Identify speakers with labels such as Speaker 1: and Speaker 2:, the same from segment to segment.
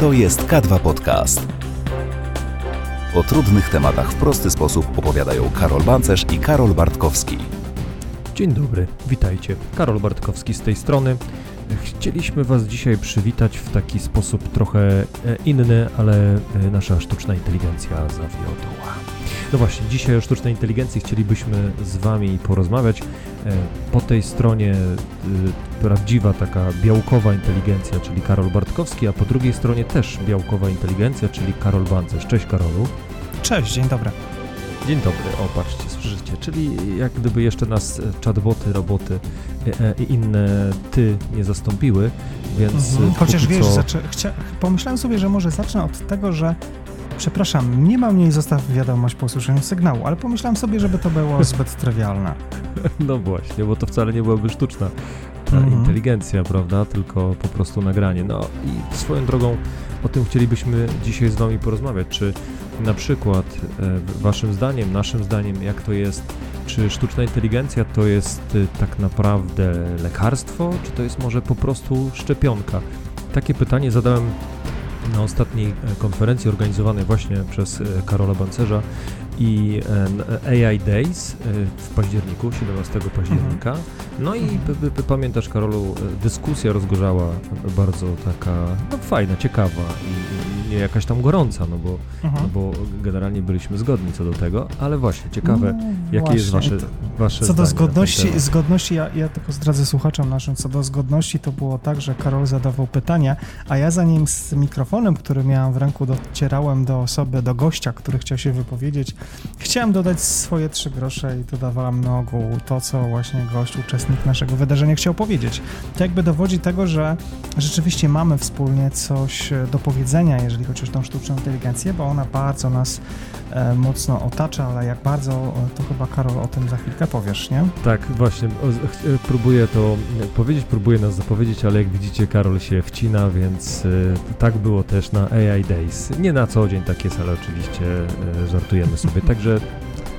Speaker 1: To jest K2 Podcast. O trudnych tematach w prosty sposób opowiadają Karol Bancerz i Karol Bartkowski.
Speaker 2: Dzień dobry, witajcie. Karol Bartkowski z tej strony. Chcieliśmy Was dzisiaj przywitać w taki sposób trochę e, inny, ale e, nasza sztuczna inteligencja zawiodła. No właśnie, dzisiaj o sztucznej inteligencji chcielibyśmy z Wami porozmawiać. E, po tej stronie prawdziwa taka białkowa inteligencja, czyli Karol Bartkowski, a po drugiej stronie też białkowa inteligencja, czyli Karol Bancerz. Cześć Karolu.
Speaker 3: Cześć, dzień dobry.
Speaker 2: Dzień dobry, o patrzcie, słyszycie, czyli jak gdyby jeszcze nas chatboty, roboty i inne ty nie zastąpiły, więc... Mhm.
Speaker 3: Chociaż wiesz, co... chcia... pomyślałem sobie, że może zacznę od tego, że przepraszam, nie mam niej zostaw wiadomość po usłyszeniu sygnału, ale pomyślałem sobie, żeby to było zbyt trywialne.
Speaker 2: No właśnie, bo to wcale nie byłaby sztuczna ta mhm. inteligencja, prawda, tylko po prostu nagranie. No i swoją drogą o tym chcielibyśmy dzisiaj z Wami porozmawiać. Czy na przykład e, Waszym zdaniem, naszym zdaniem, jak to jest, czy sztuczna inteligencja to jest e, tak naprawdę lekarstwo, czy to jest może po prostu szczepionka? Takie pytanie zadałem na ostatniej e, konferencji organizowanej właśnie przez Karola Bancerza i AI Days w październiku, 17 października. Mhm. No i pamiętasz, Karolu, dyskusja rozgorzała bardzo taka no, fajna, ciekawa i, nie jakaś tam gorąca, no bo, mhm. no bo generalnie byliśmy zgodni co do tego, ale właśnie ciekawe, no, jakie właśnie, jest wasze, wasze
Speaker 3: Co do zgodności, zgodności ja, ja tylko zdradzę słuchaczom naszym, co do zgodności to było tak, że Karol zadawał pytania, a ja zanim z mikrofonem, który miałem w ręku, docierałem do osoby, do gościa, który chciał się wypowiedzieć, chciałem dodać swoje trzy grosze i dodawałem na ogół to, co właśnie gość, uczestnik naszego wydarzenia chciał powiedzieć. To jakby dowodzi tego, że rzeczywiście mamy wspólnie coś do powiedzenia, jeżeli chodzi o tą sztuczną inteligencję, bo ona bardzo nas e, mocno otacza, ale jak bardzo, to chyba Karol o tym za chwilkę powiesz, nie?
Speaker 2: Tak, właśnie, e, próbuję to powiedzieć, próbuję nas zapowiedzieć, ale jak widzicie Karol się wcina, więc e, tak było też na AI Days. Nie na co dzień tak jest, ale oczywiście e, żartujemy sobie, także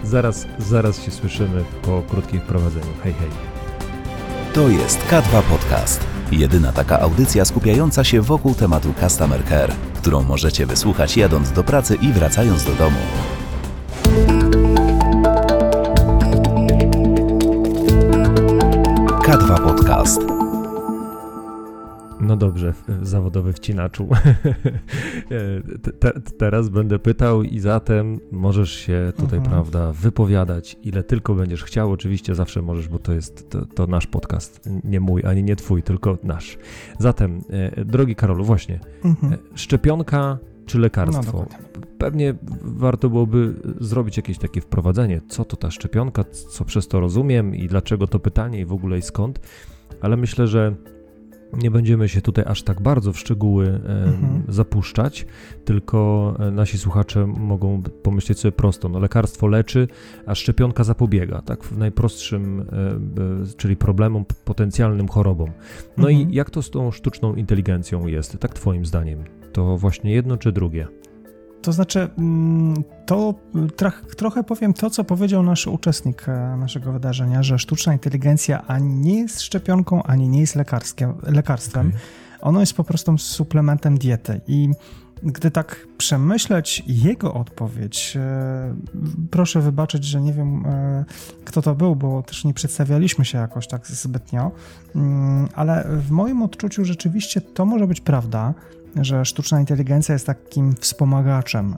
Speaker 2: zaraz, zaraz się słyszymy po krótkim wprowadzeniu. Hej, hej.
Speaker 1: To jest K2 Podcast. Jedyna taka audycja skupiająca się wokół tematu Customer Care, którą możecie wysłuchać jadąc do pracy i wracając do domu. K2 Podcast.
Speaker 2: No dobrze, zawodowy wcinaczu. te, teraz będę pytał i zatem możesz się tutaj, mhm. prawda, wypowiadać, ile tylko będziesz chciał. Oczywiście zawsze możesz, bo to jest to, to nasz podcast, nie mój, ani nie twój, tylko nasz. Zatem, e, drogi Karolu, właśnie, mhm. E, szczepionka czy lekarstwo? No, Pewnie warto byłoby zrobić jakieś takie wprowadzenie, co to ta szczepionka, co przez to rozumiem i dlaczego to pytanie i w ogóle i skąd, ale myślę, że nie będziemy się tutaj aż tak bardzo w szczegóły mhm. zapuszczać, tylko e, nasi słuchacze mogą pomyśleć sobie prosto, no lekarstwo leczy, a szczepionka zapobiega, tak, w najprostszym, e, czyli problemom, potencjalnym chorobom. No mhm. i jak to z tą sztuczną inteligencją jest, tak twoim zdaniem? To właśnie jedno czy drugie?
Speaker 3: To znaczy, mm, to trochę powiem to, co powiedział nasz uczestnik e, naszego wydarzenia, że sztuczna inteligencja ani nie jest szczepionką, ani nie jest lekarstwem. Okay. Ono jest po prostu suplementem diety. I gdy tak przemyśleć jego odpowiedź, e, proszę wybaczyć, że nie wiem, e, kto to był, bo też nie przedstawialiśmy się jakoś tak zbytnio, mm, ale w moim odczuciu rzeczywiście to może być prawda że sztuczna inteligencja jest takim wspomagaczem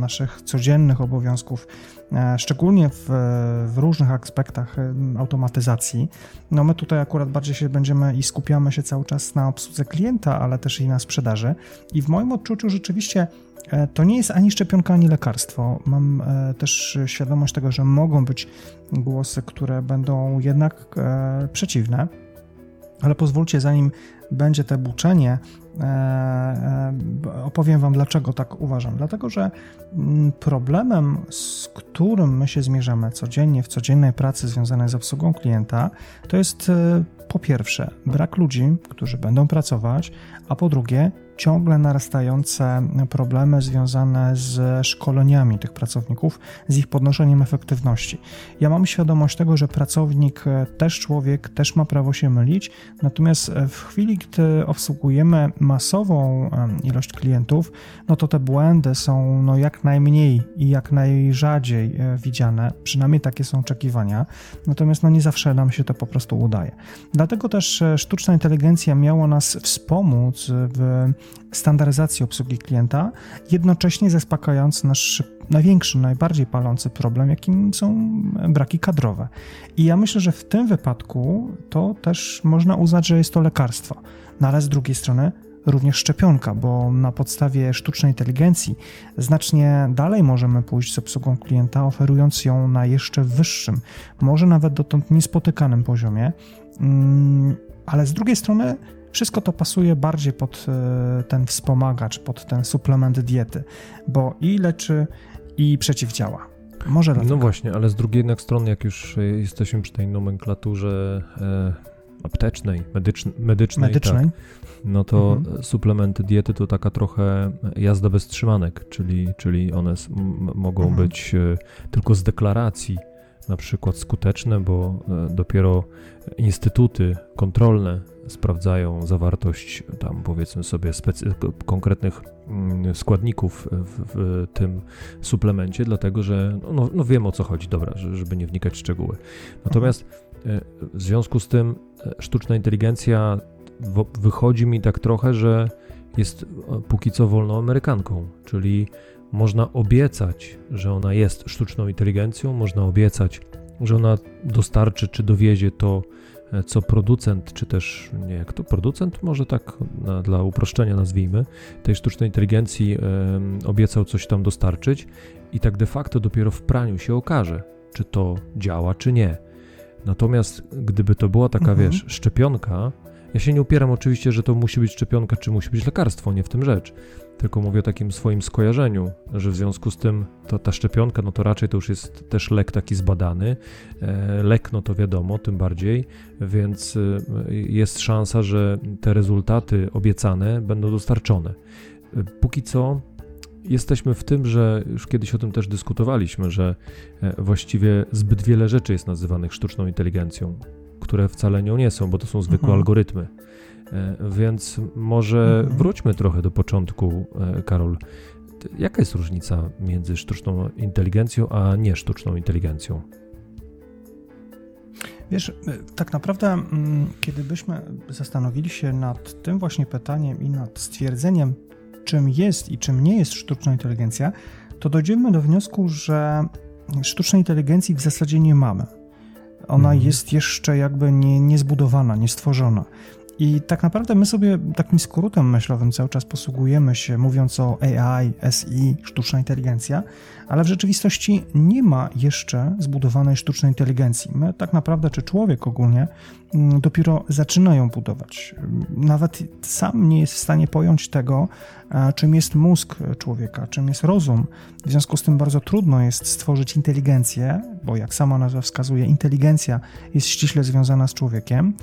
Speaker 3: naszych codziennych obowiązków, e, szczególnie w, w, różnych aspektach automatyzacji. No my tutaj akurat bardziej się będziemy i skupiamy się cały czas na obsłudze klienta, ale też i na sprzedaży. I w moim odczuciu rzeczywiście e, to nie jest ani szczepionka, ani lekarstwo. Mam e, też świadomość tego, że mogą być głosy, które będą jednak przeciwne. Ale pozwólcie, zanim będzie te buczenie, e, e, opowiem Wam, dlaczego tak uważam. Dlatego, że mm, problemem, z którym my się zmierzamy codziennie w codziennej pracy związanej z obsługą klienta, to jest e, po pierwsze brak ludzi, którzy będą pracować, a po drugie ciągle narastające problemy związane z szkoleniami tych pracowników, z ich podnoszeniem efektywności. Ja mam świadomość tego, że pracownik, e, też człowiek, też ma prawo się mylić, natomiast e, w chwili, gdy obsługujemy masową ilość klientów, no to te błędy są no, jak najmniej i jak najrzadziej e, widziane, przynajmniej takie są oczekiwania, natomiast no, nie zawsze nam się to po prostu udaje. Dlatego też sztuczna inteligencja miała nas wspomóc w standaryzacji obsługi klienta, jednocześnie zaspokajając nasz największy, najbardziej palący problem, jakim są braki kadrowe. I ja myślę, że w tym wypadku to też można uznać, że jest to lekarstwo. No ale z drugiej strony również szczepionka, bo na podstawie sztucznej inteligencji znacznie dalej możemy pójść z obsługą klienta, oferując ją na jeszcze wyższym, może nawet dotąd niespotykanym poziomie. Mm, ale z drugiej strony wszystko to pasuje bardziej pod e, ten wspomagacz, pod ten suplement diety, bo i leczy, i przeciwdziała. Może dlatego.
Speaker 2: No właśnie, ale z drugiej jednak strony, jak już jesteśmy przy tej nomenklaturze e, aptecznej, medycznej,
Speaker 3: medycznej
Speaker 2: tak, no to mhm. suplementy diety to taka trochę jazda bez trzymanek, czyli, czyli one mogą mhm. być e, tylko z deklaracji na przykład skuteczne, bo e, dopiero instytuty kontrolne sprawdzają zawartość tam powiedzmy sobie konkretnych mm, składników w, w, tym suplemencie, dlatego że no, no, no wiem o co chodzi, dobra, żeby nie wnikać w szczegóły. Natomiast e, w związku z tym e, sztuczna inteligencja wychodzi mi tak trochę, że jest póki co wolną Amerykanką, czyli można obiecać, że ona jest sztuczną inteligencją, można obiecać, że ona dostarczy czy dowiezie to, e, co producent, czy też nie jak to producent, może tak na, dla uproszczenia nazwijmy, tej sztucznej inteligencji e, obiecał coś tam dostarczyć i tak de facto dopiero w praniu się okaże, czy to działa, czy nie. Natomiast gdyby to była taka, mhm. wiesz, szczepionka, ja się nie upieram oczywiście, że to musi być szczepionka, czy musi być lekarstwo, nie w tym rzecz tylko mówię o takim swoim skojarzeniu, że w związku z tym to, ta szczepionka, no to raczej to już jest też lek taki zbadany. E, lek, no to wiadomo, tym bardziej, więc e, jest szansa, że te rezultaty obiecane będą dostarczone. E, póki co jesteśmy w tym, że już kiedyś o tym też dyskutowaliśmy, że właściwie zbyt wiele rzeczy jest nazywanych sztuczną inteligencją, które wcale nią nie są, bo to są zwykłe mhm. algorytmy. E, więc może mhm. wróćmy trochę do początku, e, Karol. Jaka jest różnica między sztuczną inteligencją a nie sztuczną inteligencją?
Speaker 3: Wiesz, e, tak naprawdę, mm, kiedy byśmy zastanowili się nad tym właśnie pytaniem i nad stwierdzeniem, czym jest i czym nie jest sztuczna inteligencja, to dojdziemy do wniosku, że sztucznej inteligencji w zasadzie nie mamy. Ona mhm. jest jeszcze jakby nie, niezbudowana, niestworzona. I tak naprawdę my sobie takim skrótem myślowym cały czas posługujemy się, mówiąc o AI, SI, sztuczna inteligencja, ale w rzeczywistości nie ma jeszcze zbudowanej sztucznej inteligencji. My tak naprawdę, czy człowiek ogólnie, mm, dopiero zaczyna ją budować. Nawet sam nie jest w stanie pojąć tego, czym jest mózg człowieka, czym jest rozum. W związku z tym bardzo trudno jest stworzyć inteligencję, bo jak sama nazwa wskazuje, inteligencja jest ściśle związana z człowiekiem,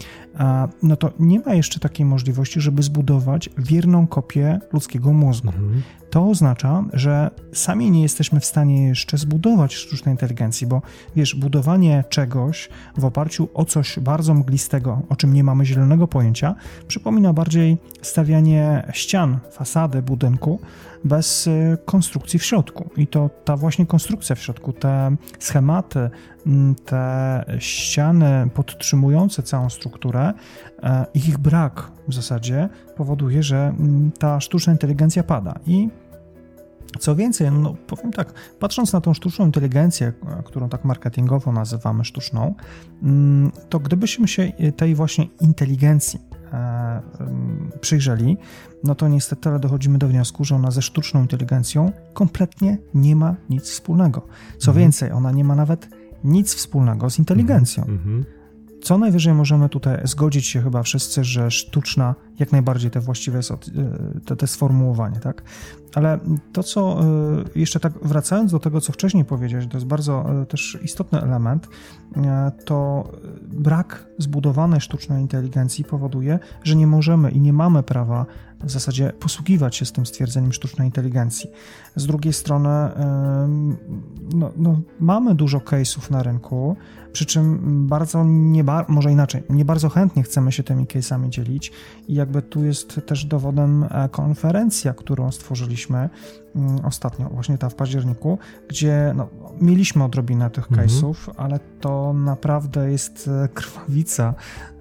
Speaker 3: no to nie ma jeszcze takiej możliwości, żeby zbudować wierną kopię ludzkiego mózgu. Mhm. To oznacza, że sami nie jesteśmy w stanie jeszcze zbudować sztucznej inteligencji, bo wiesz, budowanie czegoś w oparciu o coś bardzo mglistego, o czym nie mamy zielonego pojęcia, przypomina bardziej stawianie ścian, fasady budynku bez y, konstrukcji w środku. I to ta właśnie konstrukcja w środku, te schematy, te ściany podtrzymujące całą strukturę, e, ich brak w zasadzie powoduje, że ta sztuczna inteligencja pada. I co więcej, no powiem tak, patrząc na tą sztuczną inteligencję, którą tak marketingowo nazywamy sztuczną, mm, to gdybyśmy się tej właśnie inteligencji e, mm, przyjrzeli, no to niestety dochodzimy do wniosku, że ona ze sztuczną inteligencją kompletnie nie ma nic wspólnego. Co mhm. więcej, ona nie ma nawet nic wspólnego z inteligencją. Mhm. mhm. Co najwyżej możemy tutaj zgodzić się chyba wszyscy, że sztuczna jak najbardziej te właściwe jest te, te sformułowanie, tak? Ale to, co jeszcze tak wracając do tego, co wcześniej powiedziałeś, to jest bardzo też istotny element, to brak zbudowanej sztucznej inteligencji powoduje, że nie możemy i nie mamy prawa w zasadzie posługiwać się z tym stwierdzeniem sztucznej inteligencji. Z drugiej strony, no, no, mamy dużo case'ów na rynku, przy czym bardzo nie, może inaczej, nie bardzo chętnie chcemy się tymi case'ami dzielić i jakby tu jest też dowodem e, konferencja, którą stworzyliśmy mm, ostatnio, właśnie ta w październiku, gdzie no, mieliśmy odrobinę tych mhm. case'ów, ale to naprawdę jest e, krwawica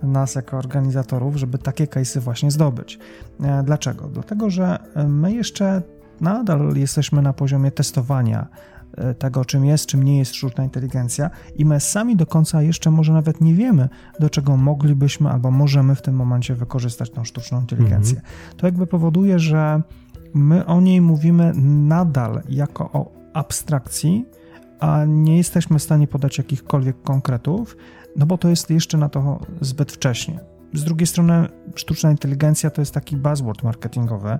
Speaker 3: nas jako organizatorów, żeby takie case'y właśnie zdobyć. E, dlaczego? Dlatego, że my jeszcze nadal jesteśmy na poziomie testowania tego, czym jest, czym nie jest sztuczna inteligencja, i my sami do końca jeszcze może nawet nie wiemy, do czego moglibyśmy albo możemy w tym momencie wykorzystać tą sztuczną inteligencję. Mhm. To jakby powoduje, że my o niej mówimy nadal jako o abstrakcji, a nie jesteśmy w stanie podać jakichkolwiek konkretów, no bo to jest jeszcze na to zbyt wcześnie. Z drugiej strony, sztuczna inteligencja to jest taki buzzword marketingowy,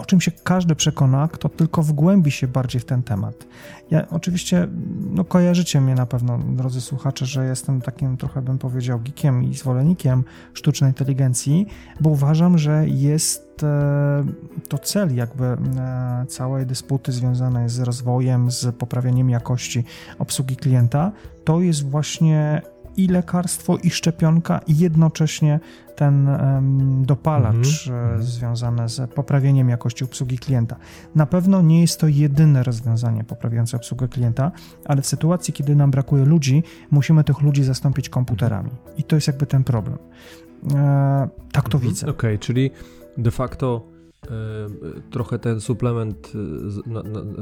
Speaker 3: o czym się każdy przekona, kto tylko wgłębi się bardziej w ten temat. Ja oczywiście, no kojarzycie mnie na pewno, drodzy słuchacze, że jestem takim trochę bym powiedział geekiem i zwolennikiem sztucznej inteligencji, bo uważam, że jest e, to cel jakby e, całej dysputy związanej z rozwojem, z poprawieniem jakości obsługi klienta, to jest właśnie i lekarstwo, i szczepionka, i jednocześnie ten dopalacz mm -hmm. związany z poprawieniem jakości obsługi klienta. Na pewno nie jest to jedyne rozwiązanie poprawiające obsługę klienta, ale w sytuacji, kiedy nam brakuje ludzi, musimy tych ludzi zastąpić komputerami. I to jest jakby ten problem. E, tak to -hmm. widzę.
Speaker 2: Okej, okay, czyli de facto trochę ten suplement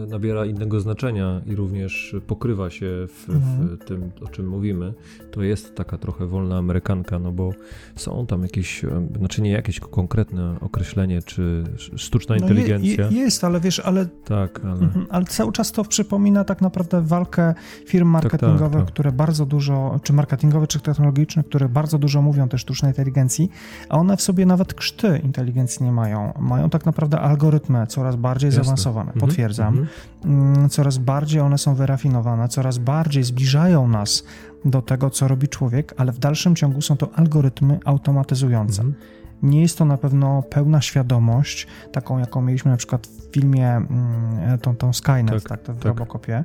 Speaker 2: e, nabiera innego znaczenia i również pokrywa się w, mhm. w, tym, o czym mówimy, to jest taka trochę wolna amerykanka, no bo są tam jakieś, znaczy nie jakieś konkretne określenie, czy sztuczna no inteligencja.
Speaker 3: Je, jest, ale wiesz, ale,
Speaker 2: tak, ale...
Speaker 3: Mhm, ale cały czas to przypomina tak naprawdę walkę firm marketingowych, tak, tak, tak. które bardzo dużo, czy marketingowe, czy technologiczne, które bardzo dużo mówią o tej sztucznej inteligencji, a one w sobie nawet krzty inteligencji nie mają. Mają tak naprawdę algorytmy coraz bardziej Jasne. zaawansowane, mhm. potwierdzam. Mhm. Coraz bardziej one są wyrafinowane, coraz bardziej zbliżają nas do tego, co robi człowiek, ale w dalszym ciągu są to algorytmy automatyzujące. Mhm. Nie jest to na pewno pełna świadomość, taką jaką mieliśmy na przykład w filmie mm, tą, tą Skynet, tak, tak w tak. Robocopie.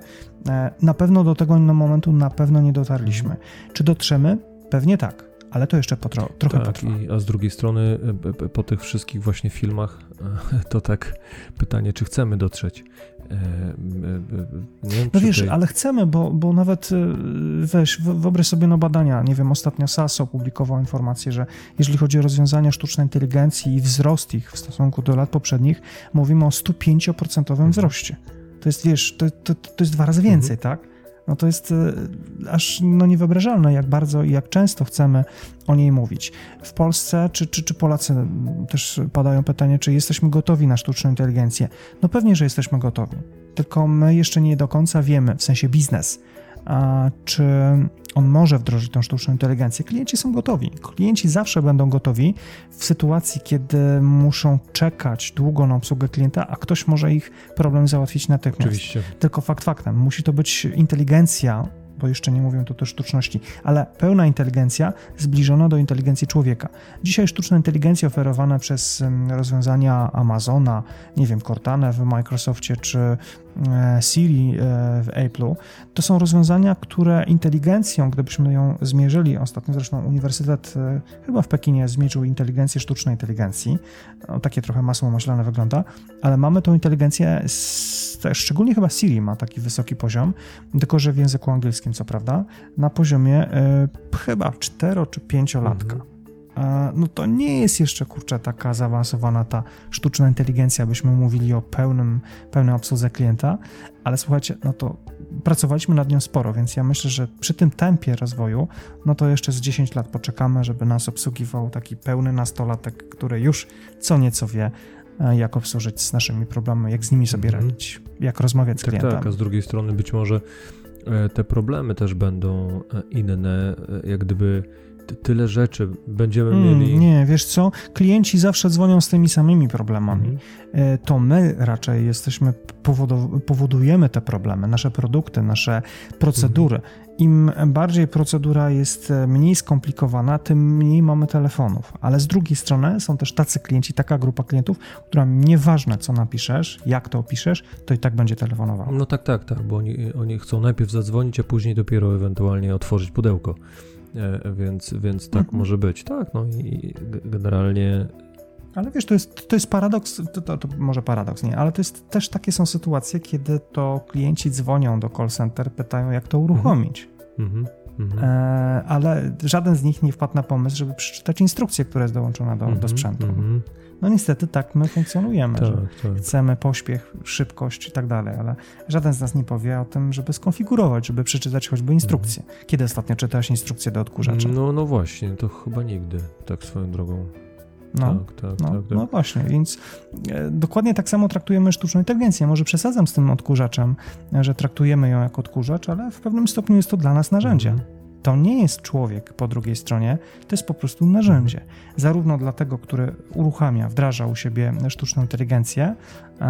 Speaker 3: E, na pewno do tego momentu na pewno nie dotarliśmy. Czy dotrzemy? Pewnie tak ale to jeszcze potro, trochę tak, potrwa.
Speaker 2: I, a z drugiej strony, e, po tych wszystkich właśnie filmach, e, to tak pytanie, czy chcemy dotrzeć. E,
Speaker 3: wiem, no wiesz, ale chcemy, bo, bo nawet weź, wyobraź sobie no badania, nie wiem, ostatnio SAS opublikował informację, że jeżeli chodzi o rozwiązania sztucznej inteligencji i wzrost ich w stosunku do lat poprzednich, mówimy o 105% mhm. wzroście. To jest, wiesz, to, to, to jest dwa razy więcej, mhm. tak? No to jest e, aż no niewyobrażalne, jak bardzo i jak często chcemy o niej mówić. W Polsce, czy, czy, czy Polacy też padają pytanie, czy jesteśmy gotowi na sztuczną inteligencję? No pewnie, że jesteśmy gotowi, tylko my jeszcze nie do końca wiemy, w sensie biznes, a czy on może wdrożyć tą sztuczną inteligencję. Klienci są gotowi. Klienci zawsze będą gotowi w sytuacji, kiedy muszą czekać długo na obsługę klienta, a ktoś może ich problem załatwić natychmiast.
Speaker 2: Oczywiście.
Speaker 3: Tylko fakt faktem, musi to być inteligencja bo jeszcze nie mówią tu też sztuczności, ale pełna inteligencja zbliżona do inteligencji człowieka. Dzisiaj sztuczna inteligencja oferowana przez rozwiązania Amazona, nie wiem, Cortana w Microsoftie czy Siri e, w Apple'u, to są rozwiązania, które inteligencją, gdybyśmy ją zmierzyli, ostatnio zresztą Uniwersytet e, chyba w Pekinie zmierzył inteligencję sztucznej inteligencji, no, takie trochę masło maślane wygląda, ale mamy tą inteligencję, szczególnie chyba Siri ma taki wysoki poziom, tylko że w języku angielskim co prawda, na poziomie y, chyba 4 czy 5 latka. Mhm. No to nie jest jeszcze, kurczę, taka zaawansowana ta sztuczna inteligencja, byśmy mówili o pełnym, pełnej obsłudze klienta, ale słuchajcie, no to pracowaliśmy nad nią sporo, więc ja myślę, że przy tym tempie rozwoju, no to jeszcze z 10 lat poczekamy, żeby nas obsługiwał taki pełny nastolatek, który już co nieco wie, e, jak obsłużyć z naszymi problemami, jak z nimi sobie mhm. radzić, jak rozmawiać z tak, klientem.
Speaker 2: Tak, a z drugiej strony być może E, te problemy też będą e, inne, jak gdyby tyle rzeczy będziemy mm, mieli.
Speaker 3: Nie, wiesz co? Klienci zawsze dzwonią z tymi samymi problemami. Mm. To my raczej jesteśmy, powodujemy te problemy, nasze produkty, nasze procedury. Mm. Im bardziej procedura jest e, mniej skomplikowana, tym mniej mamy telefonów. Ale z drugiej strony są też tacy klienci, taka grupa klientów, która nieważne co napiszesz, jak to opiszesz, to i tak będzie telefonowała.
Speaker 2: No tak, tak, tak, bo oni, oni chcą najpierw zadzwonić, a później dopiero ewentualnie otworzyć pudełko. E, więc, więc tak mhm. może być. Tak, no i generalnie
Speaker 3: ale wiesz, to jest, to jest paradoks, to, to, to, może paradoks, nie, ale to jest też takie są sytuacje, kiedy to klienci dzwonią do call center, pytają, jak to uruchomić. Mhm. Mhm. E, ale żaden z nich nie wpadł na pomysł, żeby przeczytać instrukcję, która jest dołączona do, do mhm. sprzętu. No niestety tak my funkcjonujemy, tak, że tak. chcemy pośpiech, szybkość i tak dalej, ale żaden z nas nie powie o tym, żeby skonfigurować, żeby przeczytać choćby instrukcję. Mhm. Kiedy ostatnio czytałeś instrukcję do odkurzacza?
Speaker 2: No, no właśnie, to chyba nigdy, tak swoją drogą.
Speaker 3: No, tak, tak, no, tak, tak. no właśnie, więc e, dokładnie tak samo traktujemy sztuczną inteligencję. Może przesadzam z tym odkurzaczem, że traktujemy ją jako odkurzacz, ale w pewnym stopniu jest to dla nas narzędzie. Mhm. To nie jest człowiek po drugiej stronie, to jest po prostu narzędzie. Zarówno dla tego, który uruchamia, wdraża u siebie sztuczną inteligencję, e,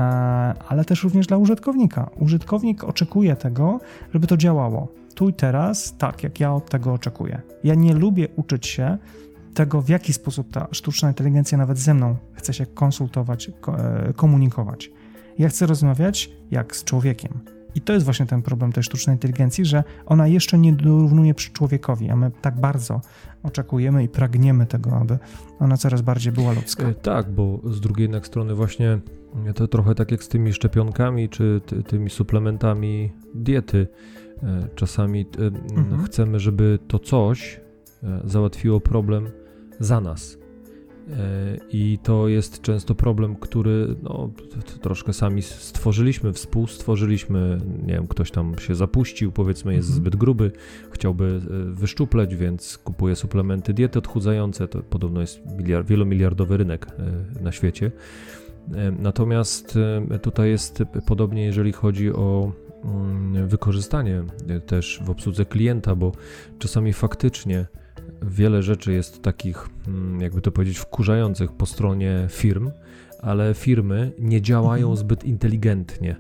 Speaker 3: ale też również dla użytkownika. Użytkownik oczekuje tego, żeby to działało tu i teraz, tak jak ja od tego oczekuję. Ja nie lubię uczyć się tego, w jaki sposób ta sztuczna inteligencja nawet ze mną chce się konsultować, e, komunikować. Ja chcę rozmawiać jak z człowiekiem. I to jest właśnie ten problem tej sztucznej inteligencji, że ona jeszcze nie dorównuje przy człowiekowi, a my tak bardzo oczekujemy i pragniemy tego, aby ona coraz bardziej była ludzka. E,
Speaker 2: tak, bo z drugiej jednak strony właśnie to trochę tak jak z tymi szczepionkami czy ty, tymi suplementami diety. E, czasami mhm. chcemy, żeby to coś załatwiło problem za nas. E, I to jest często problem, który no, troszkę sami stworzyliśmy, współstworzyliśmy. Nie wiem, ktoś tam się zapuścił, powiedzmy, jest mhm. zbyt gruby, chciałby e, wyszczupleć, więc kupuje suplementy diety odchudzające. To podobno jest miliard, wielomiliardowy rynek e, na świecie. Natomiast tutaj jest podobnie, jeżeli chodzi o mm, wykorzystanie też w obsłudze klienta, bo czasami faktycznie wiele rzeczy jest takich, mm, jakby to powiedzieć, wkurzających po stronie firm, ale firmy nie działają mhm. zbyt inteligentnie.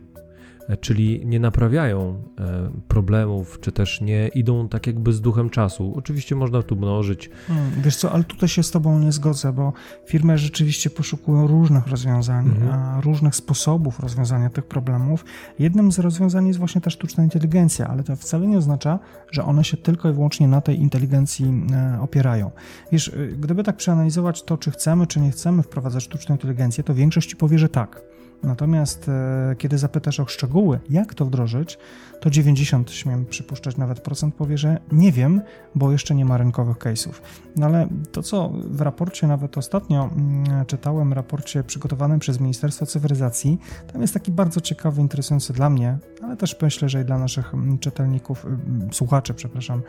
Speaker 2: E, czyli nie naprawiają e, problemów, czy też nie idą tak jakby z duchem czasu. Oczywiście można tu mnożyć.
Speaker 3: Hmm, wiesz co, ale tutaj się z Tobą nie zgodzę, bo firmy rzeczywiście poszukują różnych rozwiązań, mhm. różnych sposobów rozwiązania tych problemów. Jednym z rozwiązań jest właśnie ta sztuczna inteligencja, ale to wcale nie oznacza, że one się tylko i wyłącznie na tej inteligencji e, opierają. Wiesz, gdyby tak przeanalizować to, czy chcemy, czy nie chcemy wprowadzać sztuczną inteligencję, to większość ci powie, że tak. Natomiast e, kiedy zapytasz o szczegóły, jak to wdrożyć, to 90, śmiem przypuszczać, nawet procent powie, że nie wiem, bo jeszcze nie ma rynkowych case'ów. No ale to, co w raporcie nawet ostatnio mm, czytałem, raporcie przygotowanym przez Ministerstwo Cyfryzacji, tam jest taki bardzo ciekawy, interesujący dla mnie, ale też myślę, że i dla naszych mm, czytelników, mm, słuchaczy, przepraszam,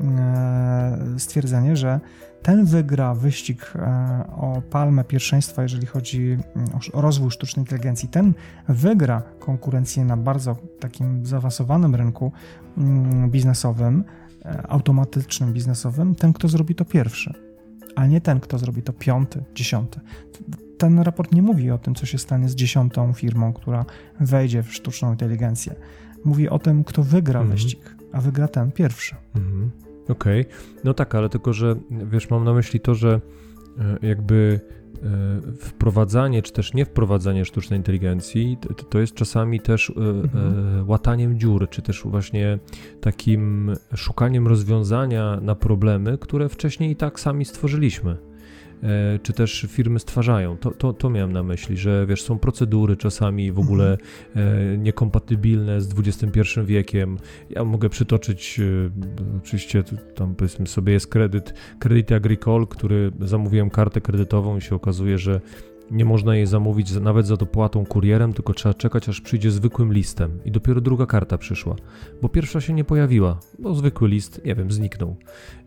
Speaker 3: e, stwierdzenie, że ten wygra wyścig e, o palmę pierwszeństwa, jeżeli chodzi o rozwój sztucznej inteligencji. Ten wygra konkurencję na bardzo takim zaawansowanym rynku biznesowym, e, automatycznym biznesowym, ten, kto zrobi to pierwszy, a nie ten, kto zrobi to piąty, dziesiąty. Ten raport nie mówi o tym, co się stanie z dziesiątą firmą, która wejdzie w sztuczną inteligencję. Mówi o tym, kto wygra mhm. wyścig, a wygra ten pierwszy. Mhm.
Speaker 2: Okej, okay. no tak, ale tylko, że wiesz, mam na myśli to, że e, jakby e, wprowadzanie, czy też nie wprowadzanie sztucznej inteligencji, to jest czasami też e, mhm. łataniem dziur, czy też właśnie takim szukaniem rozwiązania na problemy, które wcześniej i tak sami stworzyliśmy. E, czy też firmy stwarzają. To, to, to miałem na myśli, że wiesz, są procedury czasami w ogóle mhm. e, niekompatybilne z XXI wiekiem. Ja mogę przytoczyć, e, oczywiście tam powiedzmy sobie jest kredyt, kredyt Agricole, który zamówiłem kartę kredytową i się okazuje, że nie można jej zamówić nawet za dopłatą kurierem, tylko trzeba czekać, aż przyjdzie zwykłym listem. I dopiero druga karta przyszła, bo pierwsza się nie pojawiła, bo zwykły list, nie wiem, zniknął.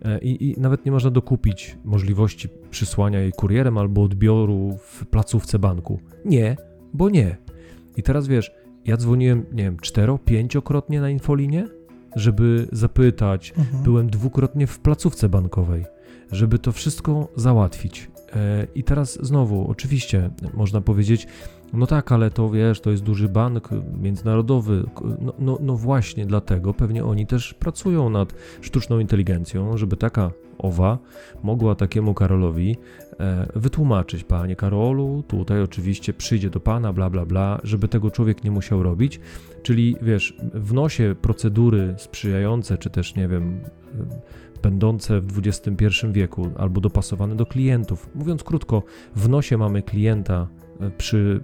Speaker 2: E, I, I, nawet nie można dokupić możliwości przysłania jej kurierem albo odbioru w placówce banku. Nie, bo nie. I teraz wiesz, ja dzwoniłem, nie wiem, cztero, pięciokrotnie na infolinię żeby zapytać. Mhm. Byłem dwukrotnie w placówce bankowej, żeby to wszystko załatwić. E, I teraz znowu, oczywiście, można powiedzieć, no tak, ale to wiesz, to jest duży bank międzynarodowy. No, no, no, właśnie dlatego pewnie oni też pracują nad sztuczną inteligencją, żeby taka owa mogła takiemu Karolowi e, wytłumaczyć, panie Karolu, tutaj oczywiście przyjdzie do pana, bla, bla, bla, żeby tego człowiek nie musiał robić. Czyli wiesz, wnosie procedury sprzyjające, czy też nie wiem będące w XXI wieku albo dopasowane do klientów. Mówiąc krótko, w nosie mamy klienta e, przy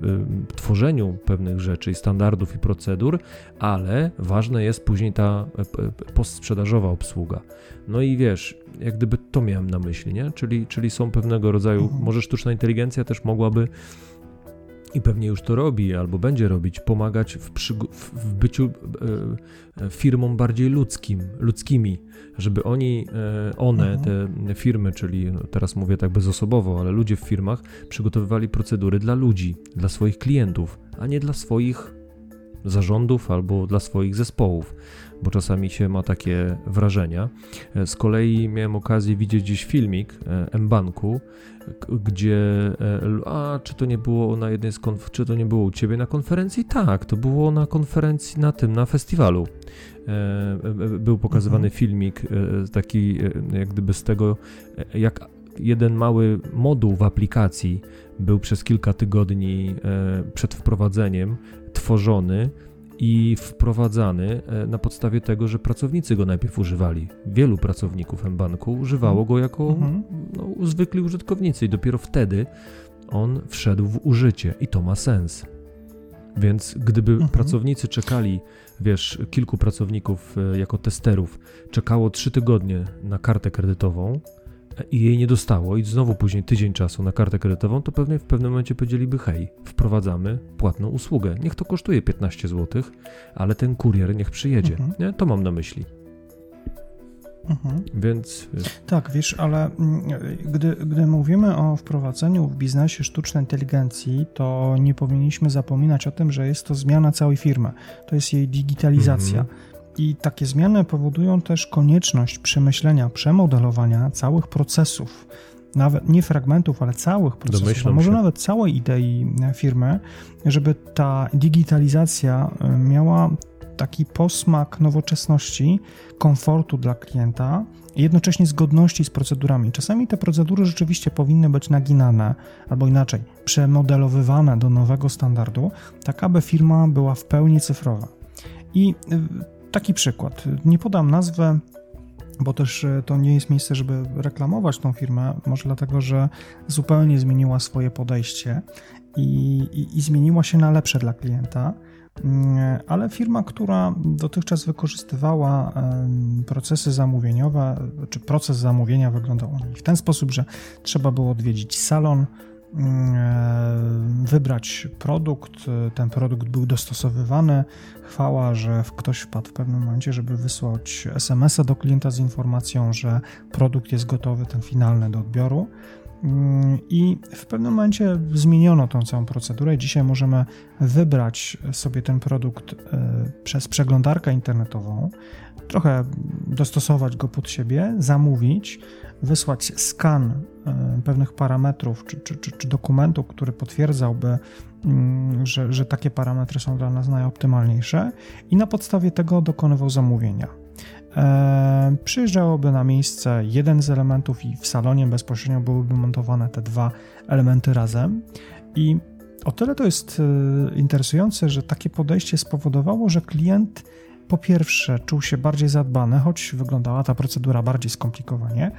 Speaker 2: y, tworzeniu pewnych rzeczy, standardów i procedur, ale ważna jest później ta postsprzedażowa obsługa. No i wiesz, jak gdyby to miałem na myśli, nie? Czyli, czyli są pewnego rodzaju, mhm. może sztuczna inteligencja też mogłaby i pewnie już to robi albo będzie robić, pomagać w, w byciu e, e, firmom bardziej ludzkim, ludzkimi, żeby oni, e, one, mhm. te firmy, czyli no, teraz mówię tak bezosobowo, ale ludzie w firmach przygotowywali procedury dla ludzi, dla swoich klientów, a nie dla swoich zarządów albo dla swoich zespołów, bo czasami się ma takie wrażenia. Z kolei miałem okazję widzieć gdzieś filmik M-Banku, gdzie, e, a czy to nie było na jednej z konf- czy to nie było u ciebie na konferencji? Tak, to było na konferencji na tym, na festiwalu. E, e, był pokazywany mhm. filmik taki jak gdyby z tego, jak jeden mały moduł w aplikacji był przez kilka tygodni przed wprowadzeniem tworzony i wprowadzany e, na podstawie tego, że pracownicy go najpierw używali. Wielu pracowników mBanku używało go jako mhm. no, zwykli użytkownicy i dopiero wtedy on wszedł w użycie i to ma sens. Więc gdyby mhm. pracownicy czekali, wiesz, kilku pracowników e, jako testerów czekało trzy tygodnie na kartę kredytową, i jej nie dostało i znowu później tydzień czasu na kartę kredytową, to pewnie w pewnym momencie powiedzieliby hej, wprowadzamy płatną usługę. Niech to kosztuje 15 zł, ale ten kurier niech przyjedzie. Mhm. Nie? To mam na myśli. Mhm. Więc.
Speaker 3: Tak, wiesz, ale mm, gdy, gdy mówimy o wprowadzeniu w biznesie sztucznej inteligencji, to nie powinniśmy zapominać o tym, że jest to zmiana całej firmy. To jest jej digitalizacja. Mhm. I takie zmiany powodują też konieczność przemyślenia, przemodelowania całych procesów, nawet nie fragmentów, ale całych procesów, a może się. nawet całej idei firmy, żeby ta digitalizacja e, miała taki posmak nowoczesności, komfortu dla klienta i jednocześnie zgodności z procedurami. Czasami te procedury rzeczywiście powinny być naginane, albo inaczej, przemodelowywane do nowego standardu, tak aby firma była w pełni cyfrowa. I e, Taki przykład. Nie podam nazwę, bo też e, to nie jest miejsce, żeby reklamować tą firmę, może dlatego, że zupełnie zmieniła swoje podejście i, i, i zmieniła się na lepsze dla klienta mm, ale firma, która dotychczas wykorzystywała procesy zamówieniowe, czy proces zamówienia wyglądał w ten sposób, że trzeba było odwiedzić salon, wybrać produkt. Ten produkt był dostosowywany. Chwała, że ktoś wpadł w pewnym momencie, żeby wysłać SMS-a do klienta z informacją, że produkt jest gotowy, ten finalny do odbioru. Mm, I w pewnym momencie zmieniono tą całą procedurę. Dzisiaj możemy wybrać sobie ten produkt e, przez przeglądarkę internetową, trochę dostosować go pod siebie, zamówić, wysłać skan e, pewnych parametrów czy, czy, czy, czy dokumentu, który potwierdzałby, mm, że, że takie parametry są dla nas najoptymalniejsze, i na podstawie tego dokonywał zamówienia. E, przyjeżdżałoby na miejsce jeden z elementów, i w salonie bezpośrednio byłyby montowane te dwa elementy razem. I o tyle to jest e, interesujące, że takie podejście spowodowało, że klient po pierwsze czuł się bardziej zadbany, choć wyglądała ta procedura bardziej skomplikowanie,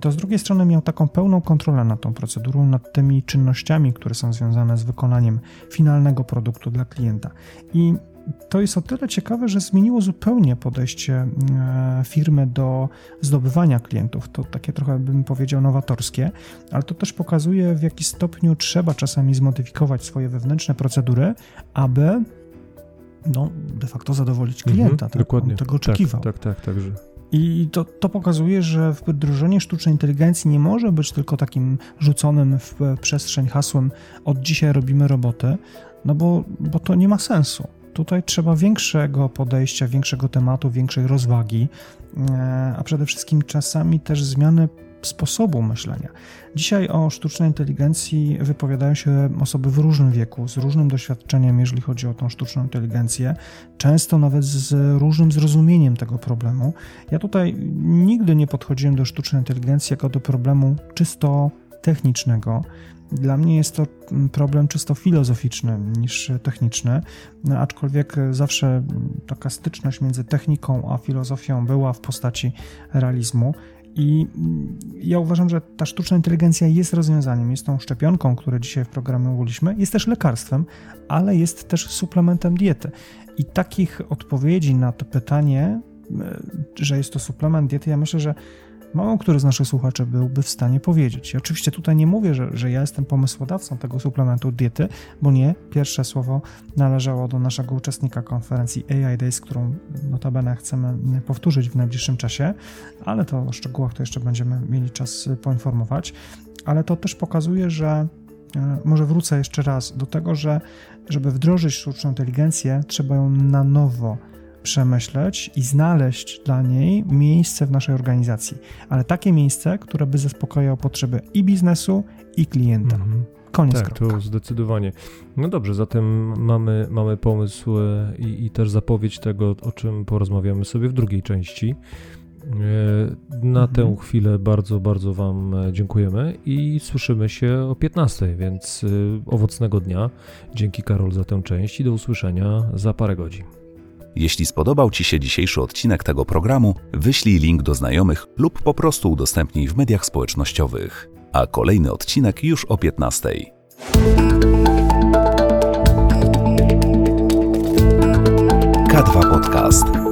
Speaker 3: to z drugiej strony miał taką pełną kontrolę nad tą procedurą, nad tymi czynnościami, które są związane z wykonaniem finalnego produktu dla klienta. I to jest o tyle ciekawe, że zmieniło zupełnie podejście e, firmy do zdobywania klientów. To takie trochę bym powiedział nowatorskie, ale to też pokazuje, w jaki stopniu trzeba czasami zmodyfikować swoje wewnętrzne procedury, aby no, de facto zadowolić klienta. Mhm, tak? Dokładnie. On tego oczekiwał.
Speaker 2: Tak, tak, tak, także.
Speaker 3: I to, to pokazuje, że wdrożenie sztucznej inteligencji nie może być tylko takim rzuconym w przestrzeń hasłem od dzisiaj robimy roboty, no bo, bo to nie ma sensu. Tutaj trzeba większego podejścia, większego tematu, większej rozwagi, e, a przede wszystkim czasami też zmiany sposobu myślenia. Dzisiaj o sztucznej inteligencji wypowiadają się osoby w różnym wieku, z różnym doświadczeniem, jeżeli chodzi o tą sztuczną inteligencję, często nawet z różnym zrozumieniem tego problemu. Ja tutaj nigdy nie podchodziłem do sztucznej inteligencji jako do problemu czysto technicznego. Dla mnie jest to problem czysto filozoficzny niż techniczny, no, aczkolwiek zawsze taka styczność między techniką a filozofią była w postaci realizmu. I ja uważam, że ta sztuczna inteligencja jest rozwiązaniem, jest tą szczepionką, którą dzisiaj w programie mówiliśmy, jest też lekarstwem, ale jest też suplementem diety. I takich odpowiedzi na to pytanie, e, że jest to suplement diety, ja myślę, że Mało który z naszych słuchaczy byłby w stanie powiedzieć. I oczywiście tutaj nie mówię, że, że ja jestem pomysłodawcą tego suplementu diety, bo nie. Pierwsze słowo należało do naszego uczestnika konferencji AI Days, którą notabene chcemy powtórzyć w najbliższym czasie, ale to o szczegółach to jeszcze będziemy mieli czas poinformować. Ale to też pokazuje, że e, może wrócę jeszcze raz do tego, że żeby wdrożyć sztuczną inteligencję, trzeba ją na nowo przemyśleć i znaleźć dla niej miejsce w naszej organizacji, ale takie miejsce, które by zaspokajało potrzeby i biznesu, i klienta. Mhm. Koniec
Speaker 2: tak, kropka. to zdecydowanie. No dobrze, zatem mamy, mamy pomysł e, i, i też zapowiedź tego, o czym porozmawiamy sobie w drugiej części. E, na mhm. tę chwilę bardzo, bardzo Wam e, dziękujemy i słyszymy się o 15, więc owocnego dnia. Dzięki Karol za tę część i do usłyszenia za parę godzin.
Speaker 1: Jeśli spodobał Ci się dzisiejszy odcinek tego programu, wyślij link do znajomych lub po prostu udostępnij w mediach społecznościowych. A kolejny odcinek już o 15:00. K2 Podcast.